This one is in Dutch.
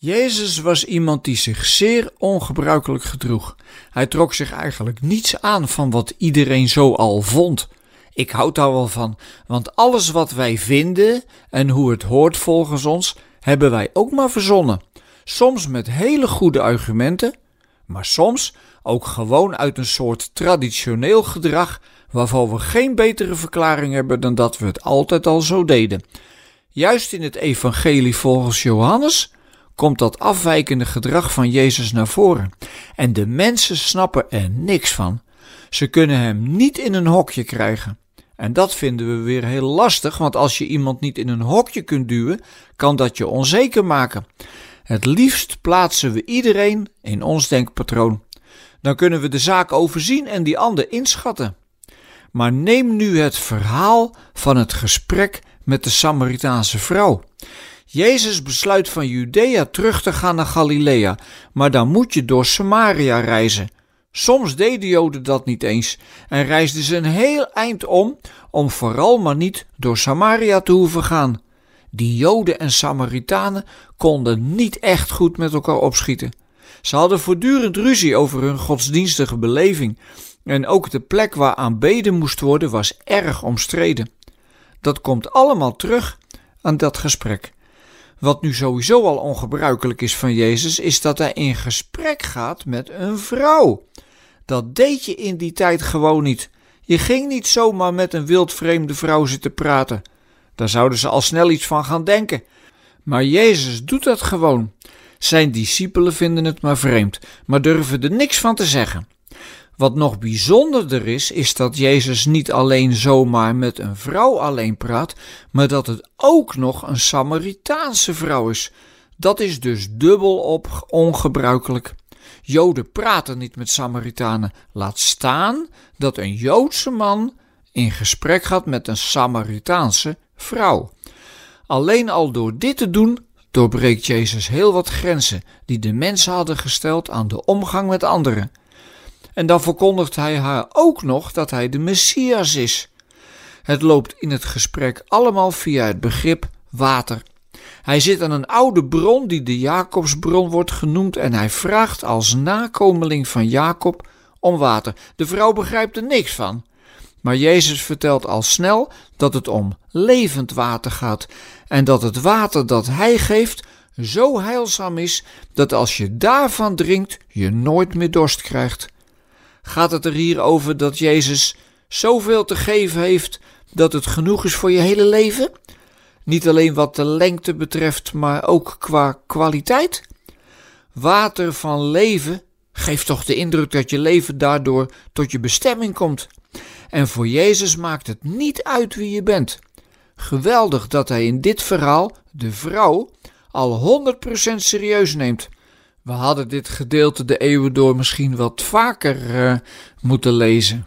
Jezus was iemand die zich zeer ongebruikelijk gedroeg. Hij trok zich eigenlijk niets aan van wat iedereen zo al vond. Ik houd daar wel van, want alles wat wij vinden en hoe het hoort volgens ons, hebben wij ook maar verzonnen. Soms met hele goede argumenten, maar soms ook gewoon uit een soort traditioneel gedrag waarvan we geen betere verklaring hebben dan dat we het altijd al zo deden. Juist in het evangelie volgens Johannes komt dat afwijkende gedrag van Jezus naar voren. En de mensen snappen er niks van. Ze kunnen hem niet in een hokje krijgen. En dat vinden we weer heel lastig, want als je iemand niet in een hokje kunt duwen, kan dat je onzeker maken. Het liefst plaatsen we iedereen in ons denkpatroon. Dan kunnen we de zaak overzien en die ander inschatten. Maar neem nu het verhaal van het gesprek met de Samaritaanse vrouw. Jezus besluit van Judea terug te gaan naar Galilea, maar dan moet je door Samaria reizen. Soms deden Joden dat niet eens en reisden ze een heel eind om, om vooral maar niet door Samaria te hoeven gaan. Die Joden en Samaritanen konden niet echt goed met elkaar opschieten. Ze hadden voortdurend ruzie over hun godsdienstige beleving en ook de plek waar aanbeden moest worden was erg omstreden. Dat komt allemaal terug aan dat gesprek. Wat nu sowieso al ongebruikelijk is van Jezus, is dat hij in gesprek gaat met een vrouw. Dat deed je in die tijd gewoon niet. Je ging niet zomaar met een wildvreemde vrouw zitten praten. Daar zouden ze al snel iets van gaan denken. Maar Jezus doet dat gewoon. Zijn discipelen vinden het maar vreemd, maar durven er niks van te zeggen. Wat nog bijzonderder is, is dat Jezus niet alleen zomaar met een vrouw alleen praat, maar dat het ook nog een Samaritaanse vrouw is. Dat is dus dubbel op ongebruikelijk. Joden praten niet met Samaritanen. Laat staan dat een Joodse man in gesprek gaat met een Samaritaanse vrouw. Alleen al door dit te doen, doorbreekt Jezus heel wat grenzen die de mensen hadden gesteld aan de omgang met anderen. En dan verkondigt hij haar ook nog dat hij de Messias is. Het loopt in het gesprek allemaal via het begrip water. Hij zit aan een oude bron die de Jacobsbron wordt genoemd en hij vraagt als nakomeling van Jacob om water. De vrouw begrijpt er niks van. Maar Jezus vertelt al snel dat het om levend water gaat en dat het water dat hij geeft zo heilzaam is dat als je daarvan drinkt je nooit meer dorst krijgt. Gaat het er hier over dat Jezus zoveel te geven heeft dat het genoeg is voor je hele leven? Niet alleen wat de lengte betreft, maar ook qua kwaliteit? Water van leven geeft toch de indruk dat je leven daardoor tot je bestemming komt. En voor Jezus maakt het niet uit wie je bent. Geweldig dat hij in dit verhaal de vrouw al 100% serieus neemt. We hadden dit gedeelte de eeuwen door misschien wat vaker uh, moeten lezen.